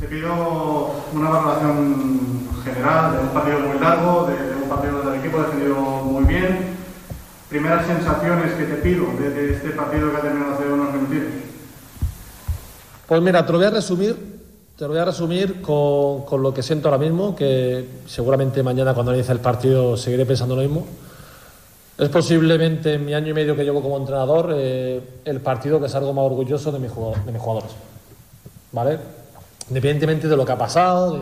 Te pido una valoración general de un partido muy largo, de, un partido donde el equipo defendido muy bien. Primeras sensaciones que te pido de, este partido que ha terminado hace unos minutos. Pues mira, te lo voy a resumir, te lo voy a resumir con, con lo que siento ahora mismo, que seguramente mañana cuando inicie el partido seguiré pensando lo mismo. Es posiblemente en mi año y medio que llevo como entrenador eh, el partido que salgo más orgulloso de, mis jugadores. ¿Vale? Independientemente de lo que ha pasado,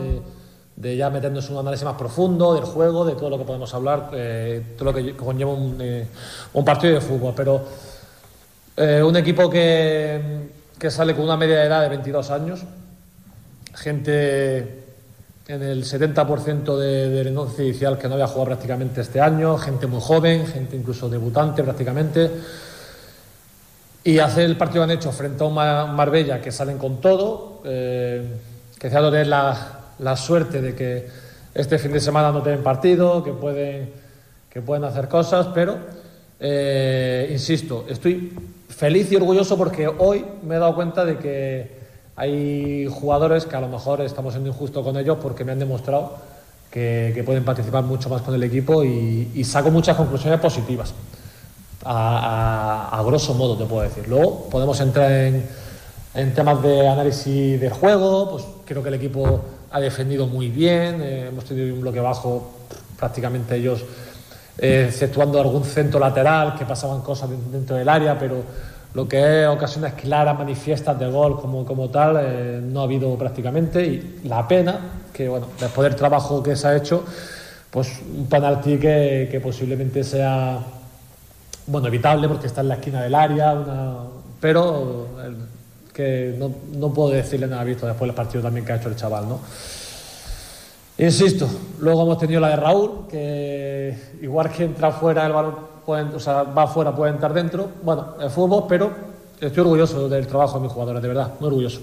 de, ya meternos en un análisis más profundo del juego, de todo lo que podemos hablar, eh, todo lo que conlleva un, eh, un partido de fútbol. Pero un equipo que, que sale con una media de edad de 22 años, gente en el 70% de, del once inicial que no había jugado prácticamente este año, gente muy joven, gente incluso debutante prácticamente. Y hacer el partido que han hecho frente a un Marbella que salen con todo, eh, que se ha tener la, la, suerte de que este fin de semana no tienen partido, que pueden, que pueden hacer cosas, pero eh, insisto, estoy feliz y orgulloso porque hoy me he dado cuenta de que hay jugadores que a lo mejor estamos siendo injustos con ellos porque me han demostrado que, pueden participar mucho más con el equipo y, saco muchas conclusiones positivas. A, grosso modo, te puedo decir. Luego podemos entrar en, temas de análisis del juego, pues creo que el equipo ha defendido muy bien, eh, hemos tenido un bloque bajo prácticamente ellos, eh, exceptuando algún centro lateral que pasaban cosas dentro del área, pero lo que es ocasiones claras, manifiestas de gol como, como tal, eh, no ha habido prácticamente. Y la pena que, bueno, después del trabajo que se ha hecho, pues un penalti que, que posiblemente sea, bueno, evitable porque está en la esquina del área, pero que no, no, puedo decirle nada visto después del partido también que ha hecho el chaval, ¿no? Insisto, luego hemos tenido la de Raúl, que igual que entra fuera el balón pueden, o sea, va afuera, puede entrar dentro. Bueno, el fútbol, pero estoy orgulloso del trabajo de mis jugadores, de verdad, muy orgulloso.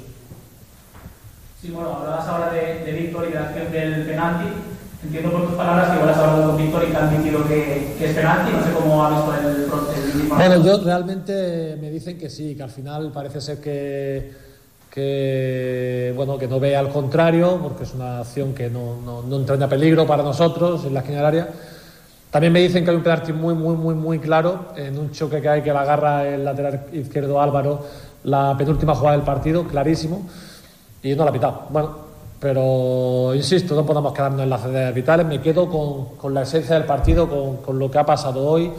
Sí, bueno, hablabas ahora de, de Víctor y de la acción del penalti. Entiendo por tus palabras que igual has hablado con Víctor y te han admitido que, que, es penalti. No sé cómo ha visto el, el, Bueno, yo realmente me dicen que sí, que al final parece ser que que bueno que no vea al contrario porque es una acción que no, no, no entra en peligro para nosotros en la esquina del área también me dicen que hay un penalti muy, muy, muy, muy claro en un choque que hay que la agarra el lateral izquierdo Álvaro, la penúltima jugada del partido, clarísimo, y no la ha pitado. Bueno, pero insisto, no podemos quedarnos en las redes vitales. Me quedo con, con, la esencia del partido, con, con, lo que ha pasado hoy,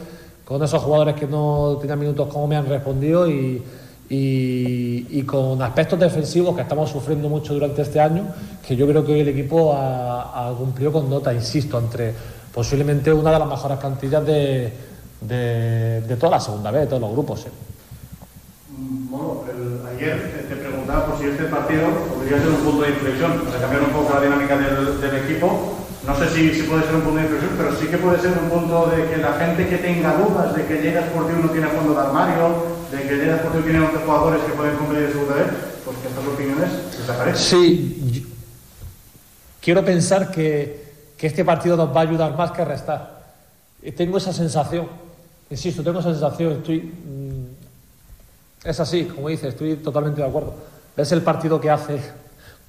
con esos jugadores que no tenían minutos como me han respondido y, y, con aspectos defensivos que estamos sufriendo mucho durante este año, que yo creo que hoy el equipo ha, ha cumplido con nota, insisto, entre posiblemente una de las mejores plantillas de, de, de toda la segunda vez, de todos los grupos. Bueno, ayer por si este partido podría ser un punto de inflexión, para cambiar un poco la dinámica del, equipo. No sé si, puede ser un punto de inflexión, pero sí que puede ser un punto de que la gente que tenga dudas de que llega Sportivo no tiene fondo de armario, de que llega Sportivo tiene 11 jugadores que pueden cumplir segunda vez, pues que estas opiniones desaparecen. Sí, quiero pensar que que este partido nos va a ayudar más que a restar. Tengo esa sensación, insisto, tengo esa sensación, estoy... Mm, es así, como dice, estoy totalmente de acuerdo. Es el partido que hace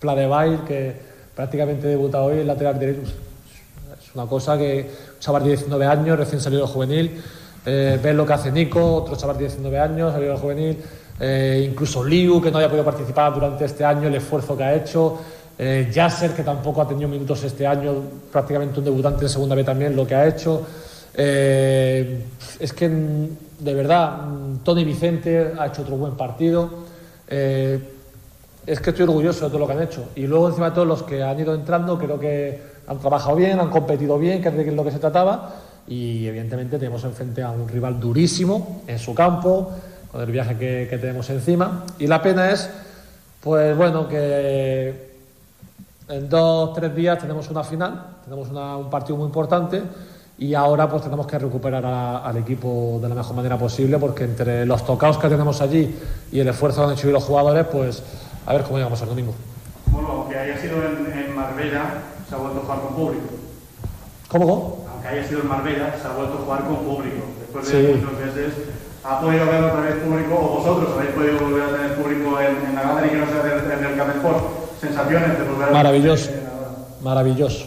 Pladebail, que prácticamente debuta hoy en lateral derecho. Es una cosa que un chaval de 19 años, recién salido juvenil, eh, ves lo que hace Nico, otro chaval de 19 años, salido de juvenil, eh, incluso Liu, que no haya podido participar durante este año, el esfuerzo que ha hecho, eh, Yasser, que tampoco ha tenido minutos este año, prácticamente un debutante en segunda vez también, lo que ha hecho. Eh, es que, de verdad, Tony Vicente ha hecho otro buen partido. Eh, es que estoy orgulloso de todo lo que han hecho. Y luego, encima de todos los que han ido entrando, creo que han trabajado bien, han competido bien, que es de lo que se trataba. Y evidentemente tenemos enfrente a un rival durísimo en su campo, con el viaje que, tenemos encima. Y la pena es, pues bueno, que en dos, tres días tenemos una final, tenemos un partido muy importante y ahora pues tenemos que recuperar al equipo de la mejor manera posible porque entre los tocados que tenemos allí y el esfuerzo que han hecho los jugadores, pues a ver cómo llegamos el domingo. Bueno, aunque haya sido en, Marbella, se ha vuelto a jugar con público. ¿Cómo? Aunque haya sido en Marbella, se ha vuelto a jugar con público. Después de muchos meses, ha podido haber otra vez público, o vosotros habéis podido volver a tener público en, la galería que no sea en el Camp sensaciones de volver a... Maravilloso, maravilloso.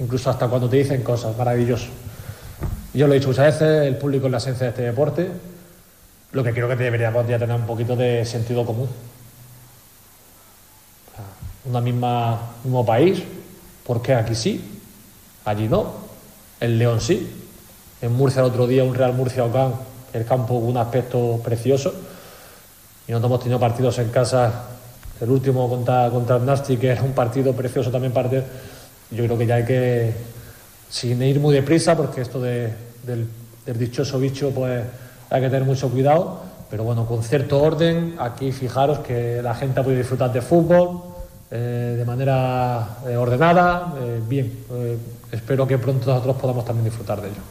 Incluso hasta cuando te dicen cosas, maravilloso. Yo lo he dicho muchas veces, el público es la esencia de este deporte. Lo que creo que deberíamos ya tener un poquito de sentido común. Misma, mismo país, ¿por qué aquí sí? Allí no. El León sí. En Murcia el otro día un Real Murcia Ocán, el campo un aspecto precioso. Y nosotros hemos tenido partidos en casa, el último contra, contra el Nasti, que era un partido precioso también parte. Yo creo que ya hay que, sin ir muy deprisa, porque esto de, del, del dichoso bicho, pues hay que tener mucho cuidado. Pero bueno, con cierto orden, aquí fijaros que la gente ha podido disfrutar de fútbol, eh, de manera eh, ordenada, eh, bien. Eh, espero que pronto nosotros podamos también disfrutar de ello.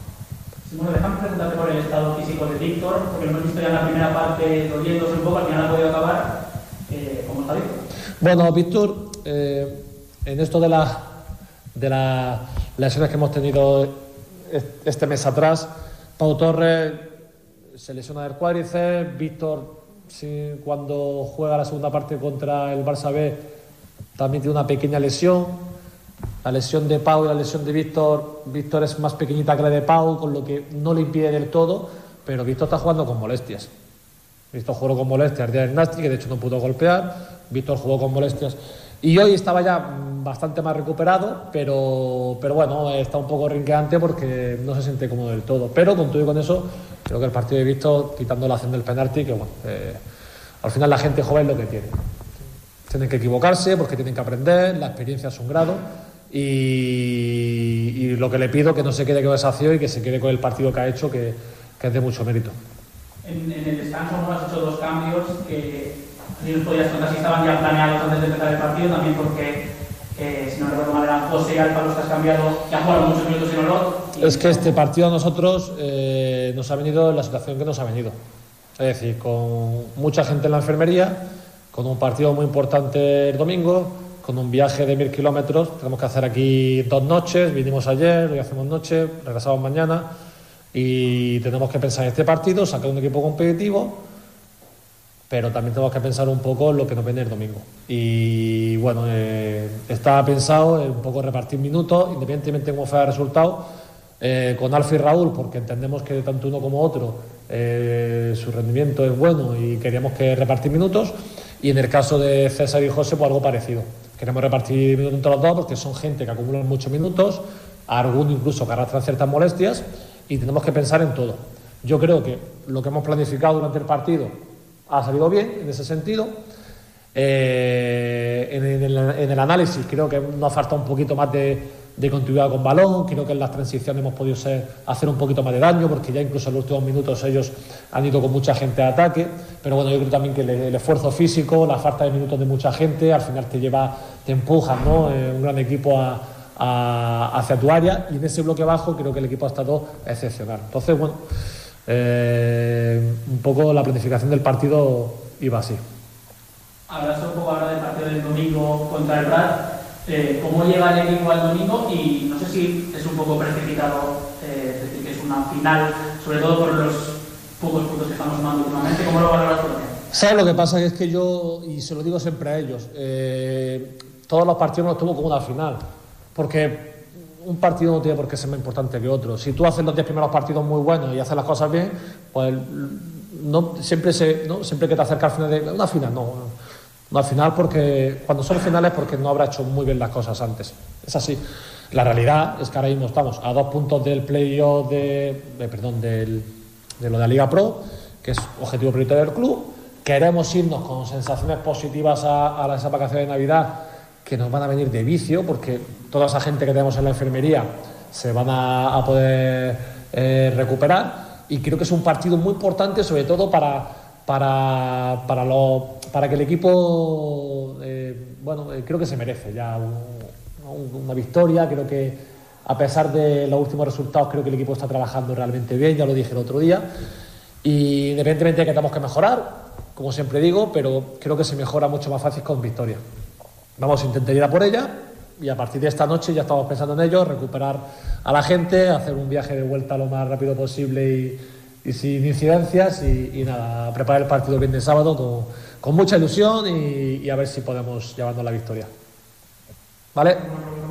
Bueno, déjame preguntarte por el estado físico de Víctor, porque lo hemos visto ya en la primera parte doliéndose un poco, al final ha podido acabar. Eh, ¿Cómo está Víctor? Bueno, Víctor, en esto de, la, de las lesiones que hemos tenido est- este mes atrás, Pau Torres se lesiona del cuádriceps, Víctor sí, cuando juega la segunda parte contra el Barça B también tiene una pequeña lesión. La lesión de Pau y la lesión de Víctor, Víctor es más pequeñita que la de Pau, con lo que no le impide del todo, pero Víctor está jugando con molestias. Víctor jugó con molestias el día del Nasti, que de hecho no pudo golpear. Víctor jugó con molestias. Y hoy estaba ya bastante más recuperado, pero, pero bueno, está un poco rinqueante porque no se siente cómodo del todo. Pero con todo y con eso, creo que el partido de Víctor, quitando la acción del penalti, que bueno, eh, al final la gente joven lo que tiene. Tienen que equivocarse porque tienen que aprender, la experiencia es un grado. Y, y lo que le pido que no se quede con esa acción y que se quede con el partido que ha hecho, que, que es de mucho mérito. En, en el descanso hemos hecho dos cambios que si nos podías contar si estaban ya planeados antes de empezar el partido, también porque, eh, si no recuerdo mal, eran José y Alfa los que has cambiado, que han jugado muchos minutos en Olot. y- Es que este partido a nosotros eh, nos ha venido en la situación que nos ha venido. Es decir, con mucha gente en la enfermería, con un partido muy importante el domingo, con un viaje de mil kilómetros. Tenemos que hacer aquí dos noches, vinimos ayer, hoy hacemos noche, regresamos mañana y tenemos que pensar en este partido, sacar un equipo competitivo, pero también tenemos que pensar un poco en lo que nos viene el domingo. Y bueno, eh, está pensado en un poco repartir minutos, independientemente de cómo fuera el resultado, eh, con Alfa y Raúl, porque entendemos que tanto uno como otro eh, su rendimiento es bueno y queríamos que repartir minutos. Y en el caso de César y José, pues algo parecido. Queremos repartir minutos entre los dos porque son gente que acumulan muchos minutos, algunos incluso que arrastran ciertas molestias y tenemos que pensar en todo. Yo creo que lo que hemos planificado durante el partido ha salido bien en ese sentido. Eh, en, el, en el análisis creo que nos falta un poquito más de, de continuidad con balón, creo que en las transiciones hemos podido ser- hacer un poquito más de daño, porque ya incluso en los últimos minutos ellos han ido con mucha gente a ataque, pero bueno, yo creo también que el, esfuerzo físico, la falta de minutos de mucha gente, al final te lleva, te empujan, ¿no? Eh, un gran equipo a, hacia tu área, y en ese bloque bajo creo que el equipo ha estado excepcional. Entonces, bueno, eh, un poco la planificación del partido iba así. Hablas un poco ahora del partido del domingo contra el Prat. Eh, ¿Cómo llega el equipo al domingo? Y no sé si es un poco precipitado eh, decir que es una final, sobre todo por los pocos puntos que estamos sumando últimamente. ¿Cómo lo valoras tú? ¿Sabes lo que pasa? Es que yo, y se lo digo siempre a ellos, eh, todos los partidos los tuvo como una final. Porque un partido no tiene por qué ser más importante que otro. Si tú haces los 10 primeros partidos muy buenos y haces las cosas bien, pues no, siempre, se, ¿no? siempre que te acercas al final de una final, no. Una final porque cuando son finales porque no habrá hecho muy bien las cosas antes. Es así. La realidad es que ahora mismo estamos a dos puntos del playoff de, de- perdón, del, de lo de la Liga Pro, que es objetivo prioritario del club. Queremos irnos con sensaciones positivas a, a las vacaciones de Navidad que nos van a venir de vicio, porque toda esa gente que tenemos en la enfermería se van a, a poder eh, recuperar. Y creo que es un partido muy importante, sobre todo para, para, para, lo- para que el equipo, eh, bueno, eh, creo que se merece ya un- un- una victoria. Creo que a pesar de los últimos resultados, creo que el equipo está trabajando realmente bien, ya lo dije el otro día. Y independientemente de que tenemos que mejorar, como siempre digo, pero creo que se mejora mucho más fácil con victoria. Vamos a intentar ir a por ella y a partir de esta noche ya estamos pensando en ello, recuperar a la gente, hacer un viaje de vuelta lo más rápido posible y, y sin incidencias y, nada, preparar el partido bien de sábado con, mucha ilusión y, y, a ver si podemos llevarnos la victoria. ¿Vale?